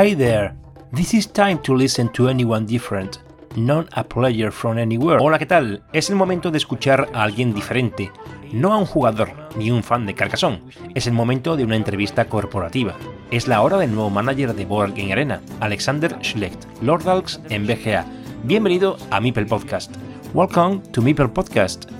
Hi there. This is time to listen to anyone different, not a player from anywhere. Hola, ¿qué tal? Es el momento de escuchar a alguien diferente, no a un jugador ni un fan de Carcassonne. Es el momento de una entrevista corporativa. Es la hora del nuevo manager de Board Game Arena, Alexander Schlecht, Lord Alks en BGA. Bienvenido a Mipel Podcast. Welcome to Mipel Podcast.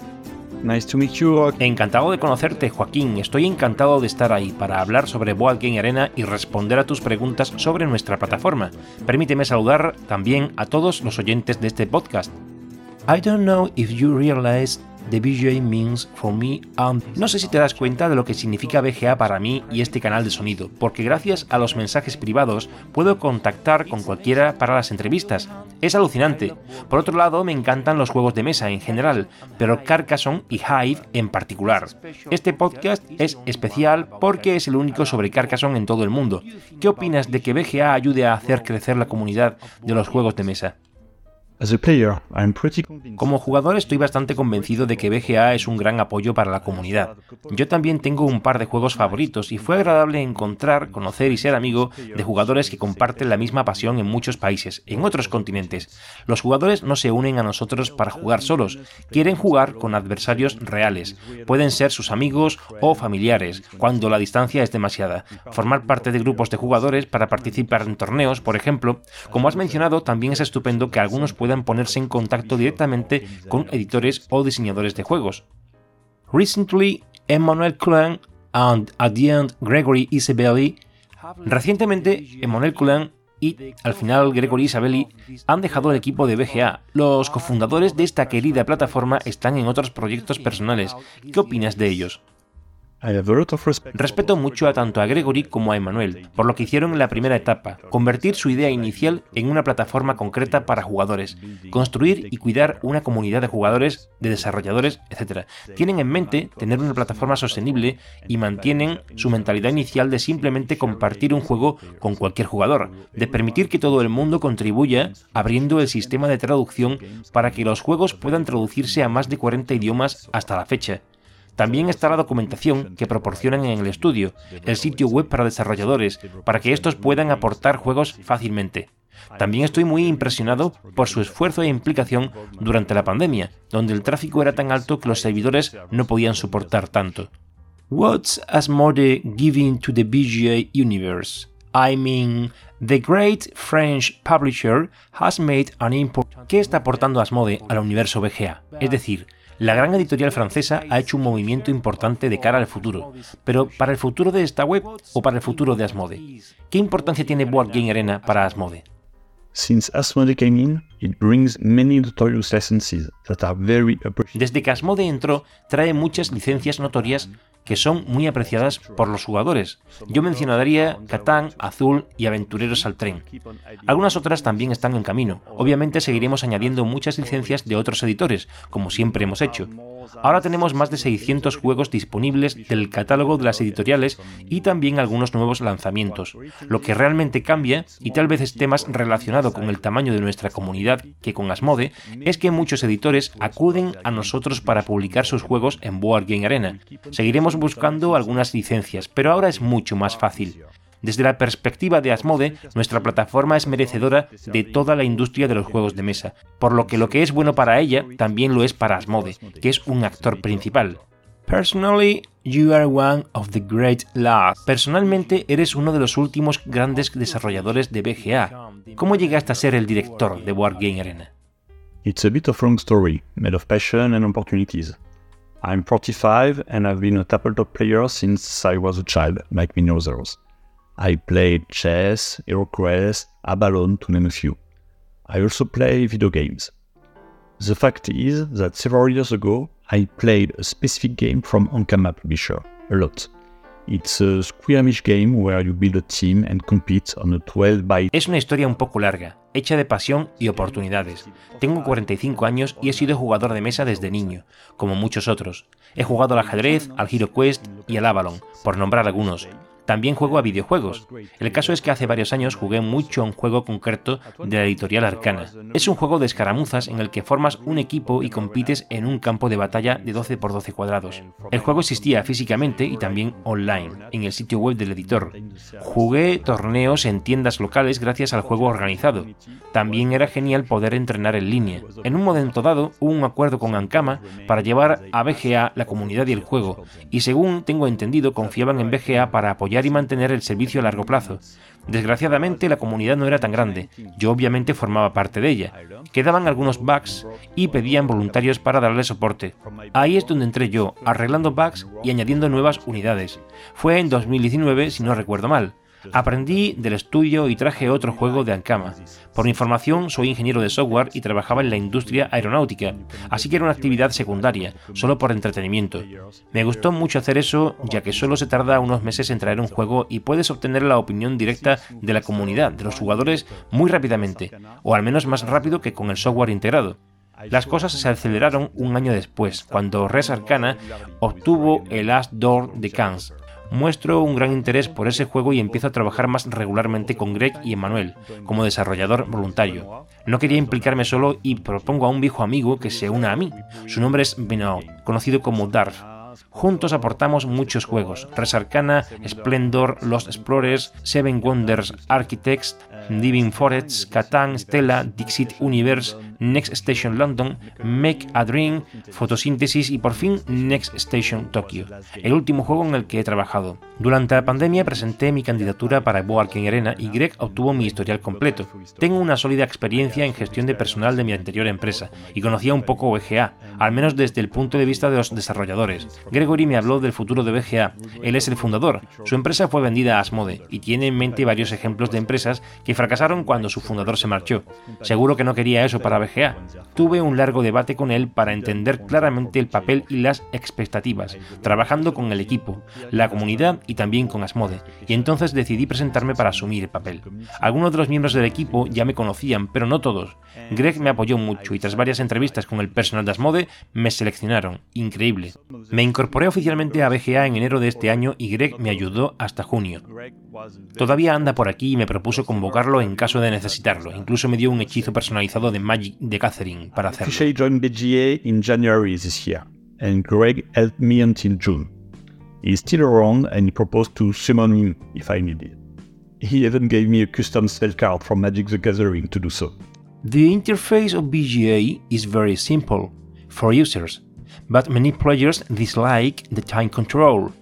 Nice to meet you. Encantado de conocerte, Joaquín. Estoy encantado de estar ahí para hablar sobre Board Game Arena y responder a tus preguntas sobre nuestra plataforma. Permíteme saludar también a todos los oyentes de este podcast. I don't know if you realize the BGA means for me. No sé si te das cuenta de lo que significa BGA para mí y este canal de sonido, porque gracias a los mensajes privados puedo contactar con cualquiera para las entrevistas. Es alucinante. Por otro lado, me encantan los juegos de mesa en general, pero Carcassonne y Hive en particular. Este podcast es especial porque es el único sobre Carcassonne en todo el mundo. ¿Qué opinas de que BGA ayude a hacer crecer la comunidad de los juegos de mesa? Como jugador estoy bastante convencido de que BGA es un gran apoyo para la comunidad. Yo también tengo un par de juegos favoritos y fue agradable encontrar, conocer y ser amigo de jugadores que comparten la misma pasión en muchos países, en otros continentes. Los jugadores no se unen a nosotros para jugar solos, quieren jugar con adversarios reales. Pueden ser sus amigos o familiares, cuando la distancia es demasiada. Formar parte de grupos de jugadores para participar en torneos, por ejemplo. Como has mencionado, también es estupendo que algunos puedan ponerse en contacto directamente con editores o diseñadores de juegos. Recently, Emmanuel and Gregory. Recientemente, Emmanuel Coulin y al final Gregory Isabelli han dejado el equipo de BGA. Los cofundadores de esta querida plataforma están en otros proyectos personales. ¿Qué opinas de ellos? Respeto mucho a tanto a Gregory como a Emmanuel por lo que hicieron en la primera etapa, convertir su idea inicial en una plataforma concreta para jugadores, construir y cuidar una comunidad de jugadores, de desarrolladores, etc. Tienen en mente tener una plataforma sostenible y mantienen su mentalidad inicial de simplemente compartir un juego con cualquier jugador, de permitir que todo el mundo contribuya abriendo el sistema de traducción para que los juegos puedan traducirse a más de 40 idiomas hasta la fecha. También está la documentación que proporcionan en el estudio, el sitio web para desarrolladores, para que estos puedan aportar juegos fácilmente. También estoy muy impresionado por su esfuerzo e implicación durante la pandemia, donde el tráfico era tan alto que los servidores no podían soportar tanto. What's Asmode giving to the BGA universe? I mean, the great French publisher has made an import. ¿Qué está aportando Asmode al universo BGA? Es decir, la gran editorial francesa ha hecho un movimiento importante de cara al futuro, pero ¿para el futuro de esta web o para el futuro de Asmode? ¿Qué importancia tiene Board Game Arena para Asmode? Desde que Asmode entró, trae muchas licencias notorias que son muy apreciadas por los jugadores. Yo mencionaría Catán, Azul y Aventureros al Tren. Algunas otras también están en camino. Obviamente seguiremos añadiendo muchas licencias de otros editores, como siempre hemos hecho. Ahora tenemos más de 600 juegos disponibles del catálogo de las editoriales y también algunos nuevos lanzamientos. Lo que realmente cambia, y tal vez esté más relacionado con el tamaño de nuestra comunidad que con Asmode, es que muchos editores acuden a nosotros para publicar sus juegos en Board Game Arena. Seguiremos buscando algunas licencias, pero ahora es mucho más fácil. Desde la perspectiva de Asmode, nuestra plataforma es merecedora de toda la industria de los juegos de mesa, por lo que lo que es bueno para ella también lo es para Asmode, que es un actor principal. Personally, you are one of the great last. Personalmente, eres uno de los últimos grandes desarrolladores de BGA. ¿Cómo llegaste a ser el director de Board Game Arena? It's a bit of long story, made of passion and opportunities. I'm 45 and I've been a tabletop player since I was a child, like many others. I played chess, HeroQuest, Abalone, to name a few. I also play video games. The fact is that several years ago, I played a specific game from Ankama Publisher, a lot. It's a skirmish game where you build a team and compete on a 12 by... Es una historia un poco larga, hecha de pasión y oportunidades. Tengo 45 años y he sido jugador de mesa desde niño, como muchos otros. He jugado al ajedrez, al HeroQuest y al Avalon, por nombrar algunos. También juego a videojuegos. El caso es que hace varios años jugué mucho a un juego concreto de la editorial Arcana. Es un juego de escaramuzas en el que formas un equipo y compites en un campo de batalla de 12 por 12 cuadrados. El juego existía físicamente y también online, en el sitio web del editor. Jugué torneos en tiendas locales gracias al juego organizado. También era genial poder entrenar en línea. En un momento dado hubo un acuerdo con Ankama para llevar a BGA la comunidad y el juego, y según tengo entendido confiaban en BGA para apoyar y mantener el servicio a largo plazo. Desgraciadamente la comunidad no era tan grande, yo obviamente formaba parte de ella. Quedaban algunos bugs y pedían voluntarios para darle soporte. Ahí es donde entré yo, arreglando bugs y añadiendo nuevas unidades. Fue en 2019 si no recuerdo mal. Aprendí del estudio y traje otro juego de Ankama. Por información, soy ingeniero de software y trabajaba en la industria aeronáutica, así que era una actividad secundaria, solo por entretenimiento. Me gustó mucho hacer eso, ya que solo se tarda unos meses en traer un juego y puedes obtener la opinión directa de la comunidad, de los jugadores, muy rápidamente, o al menos más rápido que con el software integrado. Las cosas se aceleraron un año después, cuando Res Arcana obtuvo el Last Door de Cannes, muestro un gran interés por ese juego y empiezo a trabajar más regularmente con Greg y Emmanuel como desarrollador voluntario. No quería implicarme solo y propongo a un viejo amigo que se una a mí. Su nombre es Benoit, conocido como Darth. Juntos aportamos muchos juegos: Res Arcana, Splendor, Lost Explorers, Seven Wonders Architects, Living Forests, Catan, Stella, Dixit Universe, Next Station London, Make a Dream, Fotosíntesis y por fin Next Station Tokyo, el último juego en el que he trabajado. Durante la pandemia presenté mi candidatura para Board Arena y Greg obtuvo mi historial completo. Tengo una sólida experiencia en gestión de personal de mi anterior empresa y conocía un poco BGA, al menos desde el punto de vista de los desarrolladores. Gregory me habló del futuro de BGA. Él es el fundador. Su empresa fue vendida a Asmode y tiene en mente varios ejemplos de empresas que fracasaron cuando su fundador se marchó. Seguro que no quería eso para BGA Tuve un largo debate con él para entender claramente el papel y las expectativas, trabajando con el equipo, la comunidad y también con Asmode, y entonces decidí presentarme para asumir el papel. Algunos de los miembros del equipo ya me conocían, pero no todos. Greg me apoyó mucho y tras varias entrevistas con el personal de Asmode me seleccionaron. Increíble. Me incorporé oficialmente a BGA en enero de este año y Greg me ayudó hasta junio. Todavía anda por aquí y me propuso convocarlo en caso de necesitarlo. Incluso me dio un hechizo personalizado de Magic de Catherine para hacerlo. Officially joined BGA in January this year, and Greg helped me until June. He's still around and he proposed to summon him if I need it. He even gave me a custom spell card from Magic the Gathering to do so. The interface of BGA is very simple for users, but many players dislike the time control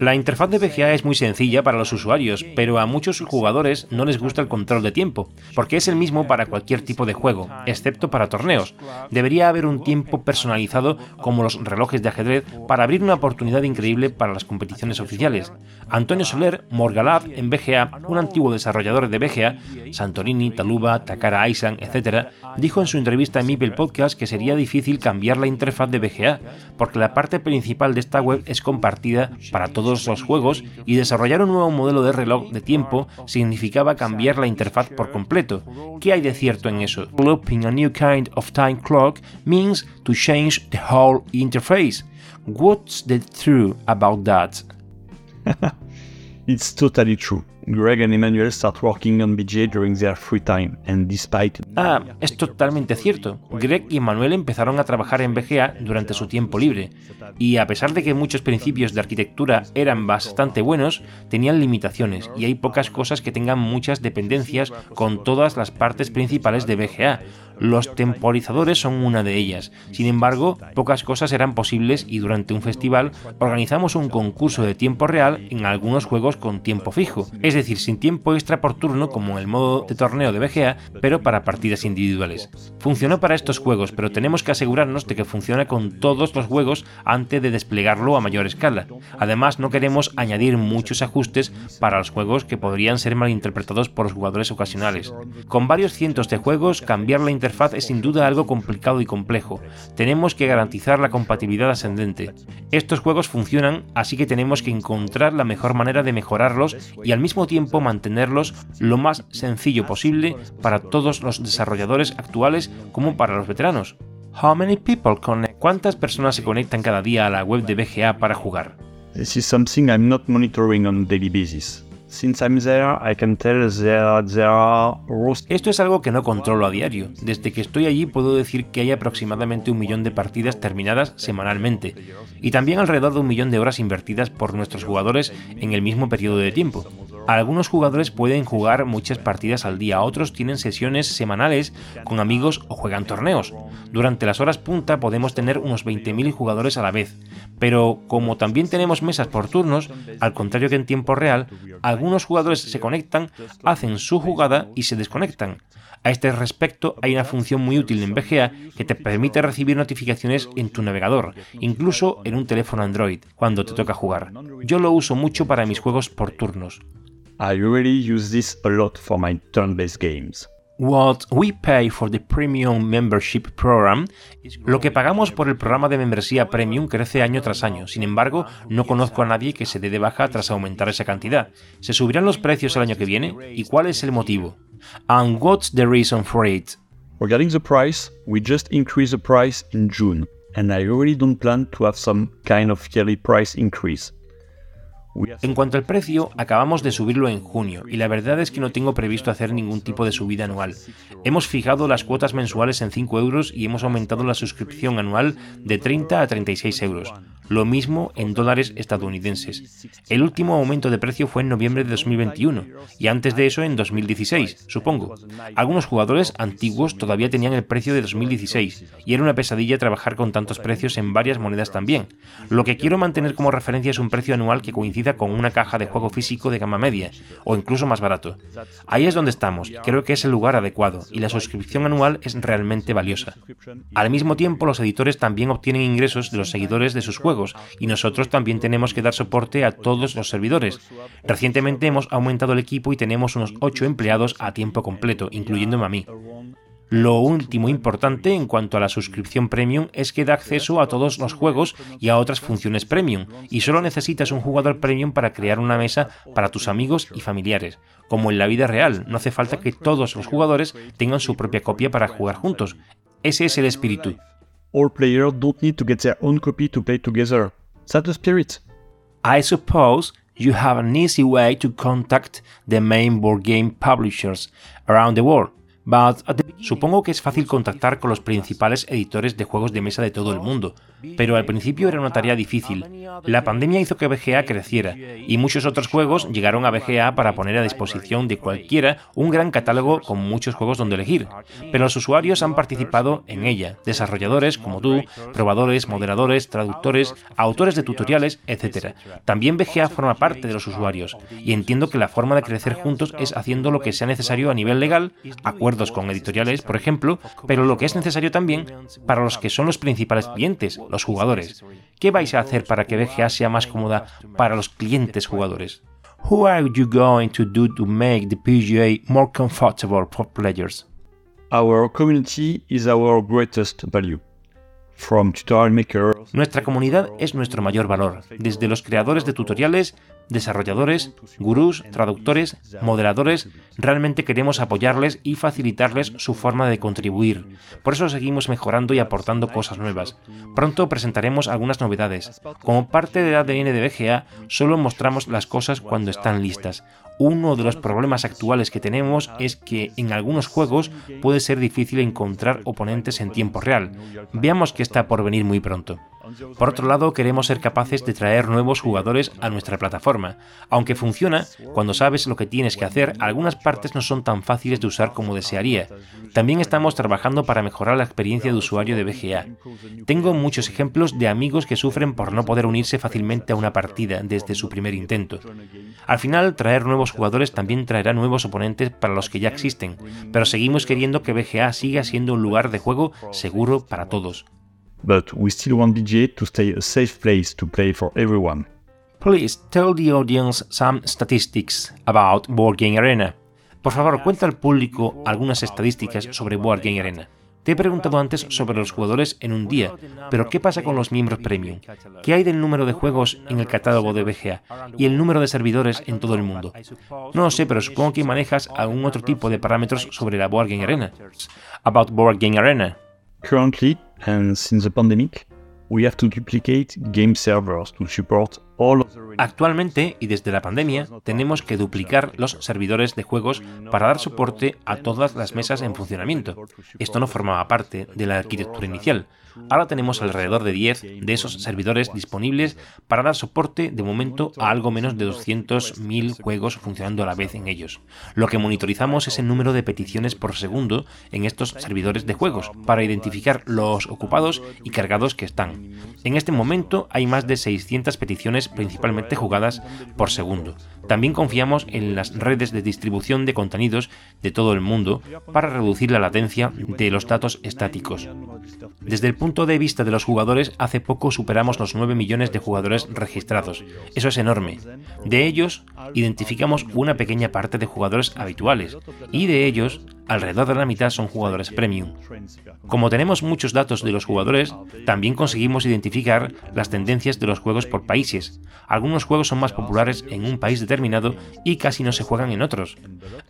La interfaz de BGA es muy sencilla para los usuarios, pero a muchos jugadores no les gusta el control de tiempo, porque es el mismo para cualquier tipo de juego, excepto para torneos. Debería haber un tiempo personalizado como los relojes de ajedrez para abrir una oportunidad increíble para las competiciones oficiales. Antonio Soler, Morgalab en BGA, un antiguo desarrollador de BGA, Santorini, Taluba, Takara Aisan, etc., dijo en su entrevista en Mipel Podcast que sería difícil cambiar la interfaz de BGA, porque la parte principal de esta web es compartida para todos los juegos y desarrollar un nuevo modelo de reloj de tiempo significaba cambiar la interfaz por completo. ¿Qué hay de cierto en eso? Developing a new kind of time clock means to change the whole interface. What's the truth about that? it's totally true. Greg and Emmanuel start working on BGA during their free time, and despite... Ah, es totalmente cierto. Greg y Emmanuel empezaron a trabajar en BGA durante su tiempo libre, y a pesar de que muchos principios de arquitectura eran bastante buenos, tenían limitaciones, y hay pocas cosas que tengan muchas dependencias con todas las partes principales de BGA, los temporizadores son una de ellas. Sin embargo, pocas cosas eran posibles y durante un festival organizamos un concurso de tiempo real en algunos juegos con tiempo fijo. Es decir, sin tiempo extra por turno como en el modo de torneo de BGA, pero para partidas individuales. Funcionó para estos juegos, pero tenemos que asegurarnos de que funciona con todos los juegos antes de desplegarlo a mayor escala. Además, no queremos añadir muchos ajustes para los juegos que podrían ser malinterpretados por los jugadores ocasionales. Con varios cientos de juegos, cambiar la interfaz es sin duda algo complicado y complejo. Tenemos que garantizar la compatibilidad ascendente. Estos juegos funcionan, así que tenemos que encontrar la mejor manera de mejorarlos y al mismo tiempo mantenerlos lo más sencillo posible para todos los desarrolladores actuales como para los veteranos. How many people connect? ¿Cuántas personas se conectan cada día a la web de BGA para jugar? This is something I'm not monitoring on daily basis. Since I'm there, I can tell there, there are Esto es algo que no controlo a diario. Desde que estoy allí puedo decir que hay aproximadamente un millón de partidas terminadas semanalmente y también alrededor de un millón de horas invertidas por nuestros jugadores en el mismo periodo de tiempo. Algunos jugadores pueden jugar muchas partidas al día, otros tienen sesiones semanales con amigos o juegan torneos. Durante las horas punta podemos tener unos 20.000 jugadores a la vez, pero como también tenemos mesas por turnos, al contrario que en tiempo real, algunos jugadores se conectan, hacen su jugada y se desconectan. A este respecto, hay una función muy útil en BGA que te permite recibir notificaciones en tu navegador, incluso en un teléfono Android, cuando te toca jugar. Yo lo uso mucho para mis juegos por turnos. I really use this a lot for my turn-based games. What we pay for the premium membership program, lo que pagamos por el programa de membresía premium crece año tras año. Sin embargo, no conozco a nadie que se dé de baja tras aumentar esa cantidad. ¿Se subirán los precios el año que viene? ¿Y cuál es el motivo? And what's the reason for it? Regarding the price, we just increased the price in June, and I really don't plan to have some kind of yearly price increase. En cuanto al precio, acabamos de subirlo en junio y la verdad es que no tengo previsto hacer ningún tipo de subida anual. Hemos fijado las cuotas mensuales en 5 euros y hemos aumentado la suscripción anual de 30 a 36 euros. Lo mismo en dólares estadounidenses. El último aumento de precio fue en noviembre de 2021 y antes de eso en 2016, supongo. Algunos jugadores antiguos todavía tenían el precio de 2016 y era una pesadilla trabajar con tantos precios en varias monedas también. Lo que quiero mantener como referencia es un precio anual que con una caja de juego físico de gama media o incluso más barato. Ahí es donde estamos, creo que es el lugar adecuado y la suscripción anual es realmente valiosa. Al mismo tiempo, los editores también obtienen ingresos de los seguidores de sus juegos y nosotros también tenemos que dar soporte a todos los servidores. Recientemente hemos aumentado el equipo y tenemos unos 8 empleados a tiempo completo, incluyéndome a mí. Lo último importante en cuanto a la suscripción premium es que da acceso a todos los juegos y a otras funciones premium, y solo necesitas un jugador premium para crear una mesa para tus amigos y familiares. Como en la vida real, no hace falta que todos los jugadores tengan su propia copia para jugar juntos. Ese es el espíritu all players don't need to get their own copy to play together. That's the spirit. I suppose you have an easy way to contact the main board game publishers around the world Supongo que es fácil contactar con los principales editores de juegos de mesa de todo el mundo, pero al principio era una tarea difícil. La pandemia hizo que BGA creciera, y muchos otros juegos llegaron a BGA para poner a disposición de cualquiera un gran catálogo con muchos juegos donde elegir. Pero los usuarios han participado en ella, desarrolladores como tú, probadores, moderadores, traductores, autores de tutoriales, etc. También BGA forma parte de los usuarios, y entiendo que la forma de crecer juntos es haciendo lo que sea necesario a nivel legal, acuerdos con editoriales, por ejemplo, pero lo que es necesario también para los que son los principales clientes, los jugadores. ¿Qué vais a hacer para que BGA sea más cómoda para los clientes jugadores? What are you going to do to make the PGA more comfortable for players? Our community is our greatest value. From tutorial makers, Nuestra comunidad es nuestro mayor valor, desde los creadores de tutoriales desarrolladores, gurús, traductores, moderadores, realmente queremos apoyarles y facilitarles su forma de contribuir. Por eso seguimos mejorando y aportando cosas nuevas. Pronto presentaremos algunas novedades. Como parte del ADN de BGA, solo mostramos las cosas cuando están listas. Uno de los problemas actuales que tenemos es que en algunos juegos puede ser difícil encontrar oponentes en tiempo real. Veamos que está por venir muy pronto. Por otro lado, queremos ser capaces de traer nuevos jugadores a nuestra plataforma. Aunque funciona, cuando sabes lo que tienes que hacer, algunas partes no son tan fáciles de usar como desearía. También estamos trabajando para mejorar la experiencia de usuario de BGA. Tengo muchos ejemplos de amigos que sufren por no poder unirse fácilmente a una partida desde su primer intento. Al final, traer nuevos jugadores también traerá nuevos oponentes para los que ya existen, pero seguimos queriendo que BGA siga siendo un lugar de juego seguro para todos. But we still want BGA to stay a safe place to play for everyone. Please tell the audience some statistics about Board Game Arena. Por favor, cuenta al público algunas estadísticas sobre Board Game Arena. Te he preguntado antes sobre los jugadores en un día, pero ¿qué pasa con los miembros premium? ¿Qué hay del número de juegos en el catálogo de BGA y el número de servidores en todo el mundo? No lo sé, pero supongo que manejas algún otro tipo de parámetros sobre la Board Game Arena. About Board Game Arena. Currently, and since the pandemic, we have to duplicate game servers to support Actualmente y desde la pandemia tenemos que duplicar los servidores de juegos para dar soporte a todas las mesas en funcionamiento. Esto no formaba parte de la arquitectura inicial. Ahora tenemos alrededor de 10 de esos servidores disponibles para dar soporte de momento a algo menos de 200.000 juegos funcionando a la vez en ellos. Lo que monitorizamos es el número de peticiones por segundo en estos servidores de juegos para identificar los ocupados y cargados que están. En este momento hay más de 600 peticiones principalmente jugadas por segundo. También confiamos en las redes de distribución de contenidos de todo el mundo para reducir la latencia de los datos estáticos. Desde el punto de vista de los jugadores, hace poco superamos los 9 millones de jugadores registrados. Eso es enorme. De ellos, identificamos una pequeña parte de jugadores habituales y de ellos, alrededor de la mitad son jugadores premium. Como tenemos muchos datos de los jugadores, también conseguimos identificar las tendencias de los juegos por países. Algunos juegos son más populares en un país y casi no se juegan en otros.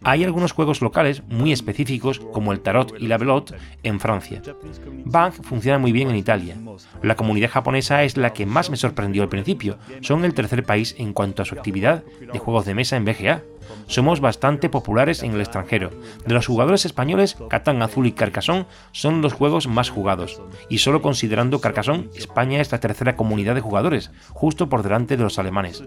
Hay algunos juegos locales muy específicos como el tarot y la velote en Francia. Bang funciona muy bien en Italia. La comunidad japonesa es la que más me sorprendió al principio. Son el tercer país en cuanto a su actividad de juegos de mesa en BGA somos bastante populares en el extranjero. De los jugadores españoles, Catán Azul y Carcassonne son los juegos más jugados. Y solo considerando Carcassonne, España es la tercera comunidad de jugadores, justo por delante de los alemanes.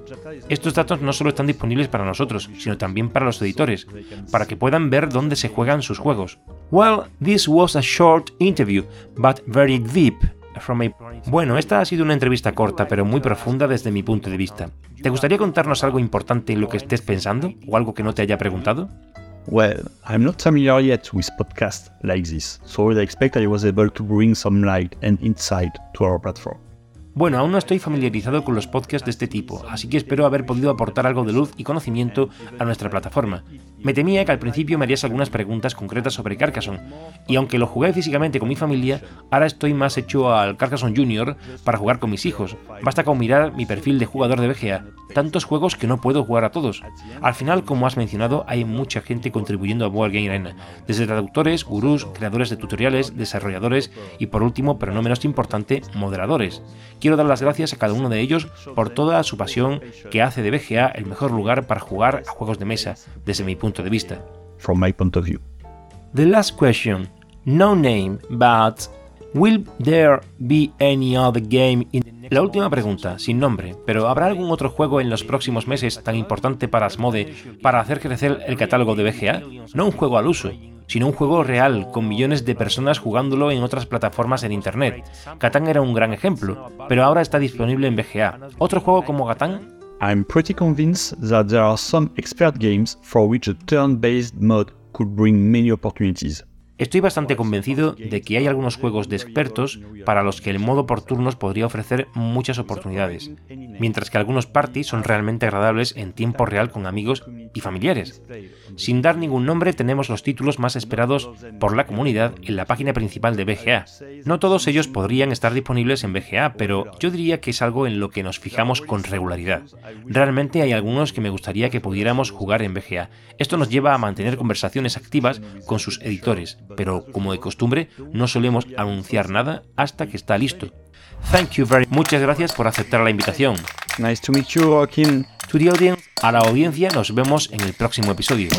Estos datos no solo están disponibles para nosotros, sino también para los editores, para que puedan ver dónde se juegan sus juegos. Well, this was a short interview, but very deep bueno, esta ha sido una entrevista corta, pero muy profunda desde mi punto de vista. ¿Te gustaría contarnos algo importante en lo que estés pensando o algo que no te haya preguntado? Well, I'm not familiar yet with podcasts like this, so I expect I was able to bring some light and insight to our platform. Bueno, aún no estoy familiarizado con los podcasts de este tipo, así que espero haber podido aportar algo de luz y conocimiento a nuestra plataforma. Me temía que al principio me harías algunas preguntas concretas sobre Carcassonne, y aunque lo jugué físicamente con mi familia, ahora estoy más hecho al Carcassonne Junior para jugar con mis hijos. Basta con mirar mi perfil de jugador de BGA, tantos juegos que no puedo jugar a todos. Al final, como has mencionado, hay mucha gente contribuyendo a Board Game Arena, desde traductores, gurús, creadores de tutoriales, desarrolladores y por último, pero no menos importante, moderadores. Quiero dar las gracias a cada uno de ellos por toda su pasión que hace de BGA el mejor lugar para jugar a juegos de mesa, desde mi punto de vista. From my point of view. The last question. No name, but will there be any other game in la última pregunta, sin nombre, pero ¿habrá algún otro juego en los próximos meses tan importante para Asmode para hacer crecer el catálogo de BGA? No un juego al uso, sino un juego real, con millones de personas jugándolo en otras plataformas en Internet. Catán era un gran ejemplo, pero ahora está disponible en BGA. ¿Otro juego como Catán? I'm pretty convinced that there are some expert games for which a turn-based mode could bring many opportunities. Estoy bastante convencido de que hay algunos juegos de expertos para los que el modo por turnos podría ofrecer muchas oportunidades, mientras que algunos parties son realmente agradables en tiempo real con amigos y familiares. Sin dar ningún nombre, tenemos los títulos más esperados por la comunidad en la página principal de BGA. No todos ellos podrían estar disponibles en BGA, pero yo diría que es algo en lo que nos fijamos con regularidad. Realmente hay algunos que me gustaría que pudiéramos jugar en BGA. Esto nos lleva a mantener conversaciones activas con sus editores, pero como de costumbre, no solemos anunciar nada hasta que está listo. Thank you very Muchas gracias por aceptar la invitación. Nice to meet you, Joaquín. To the audience, a la audiencia nos vemos en el próximo episodio.